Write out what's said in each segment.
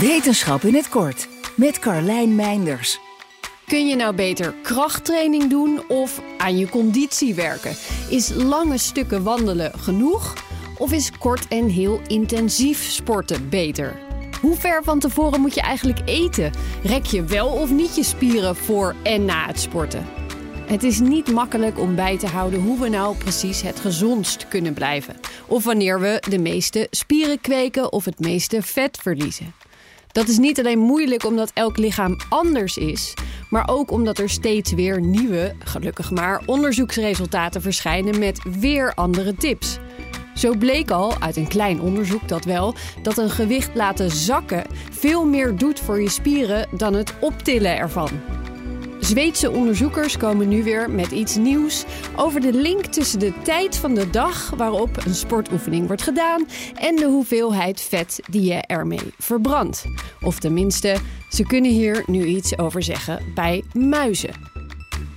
Wetenschap in het kort met Carlijn Meinders. Kun je nou beter krachttraining doen of aan je conditie werken? Is lange stukken wandelen genoeg? Of is kort en heel intensief sporten beter? Hoe ver van tevoren moet je eigenlijk eten? Rek je wel of niet je spieren voor en na het sporten? Het is niet makkelijk om bij te houden hoe we nou precies het gezondst kunnen blijven. Of wanneer we de meeste spieren kweken of het meeste vet verliezen. Dat is niet alleen moeilijk omdat elk lichaam anders is, maar ook omdat er steeds weer nieuwe, gelukkig maar, onderzoeksresultaten verschijnen met weer andere tips. Zo bleek al uit een klein onderzoek dat wel dat een gewicht laten zakken veel meer doet voor je spieren dan het optillen ervan. Zweedse onderzoekers komen nu weer met iets nieuws over de link tussen de tijd van de dag waarop een sportoefening wordt gedaan en de hoeveelheid vet die je ermee verbrandt. Of tenminste, ze kunnen hier nu iets over zeggen bij muizen.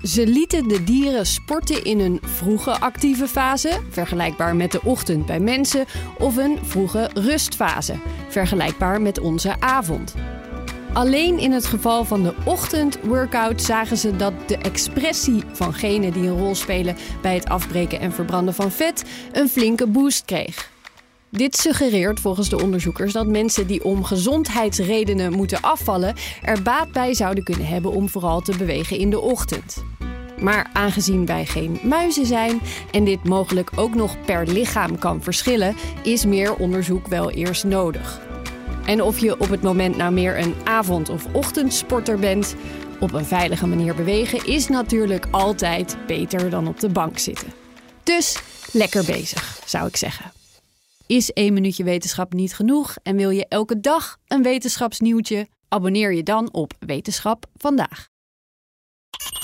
Ze lieten de dieren sporten in een vroege actieve fase, vergelijkbaar met de ochtend bij mensen, of een vroege rustfase, vergelijkbaar met onze avond. Alleen in het geval van de ochtendworkout zagen ze dat de expressie van genen die een rol spelen bij het afbreken en verbranden van vet een flinke boost kreeg. Dit suggereert volgens de onderzoekers dat mensen die om gezondheidsredenen moeten afvallen er baat bij zouden kunnen hebben om vooral te bewegen in de ochtend. Maar aangezien wij geen muizen zijn en dit mogelijk ook nog per lichaam kan verschillen, is meer onderzoek wel eerst nodig. En of je op het moment nou meer een avond- of ochtendsporter bent, op een veilige manier bewegen is natuurlijk altijd beter dan op de bank zitten. Dus lekker bezig, zou ik zeggen. Is één minuutje wetenschap niet genoeg en wil je elke dag een wetenschapsnieuwtje? Abonneer je dan op Wetenschap vandaag.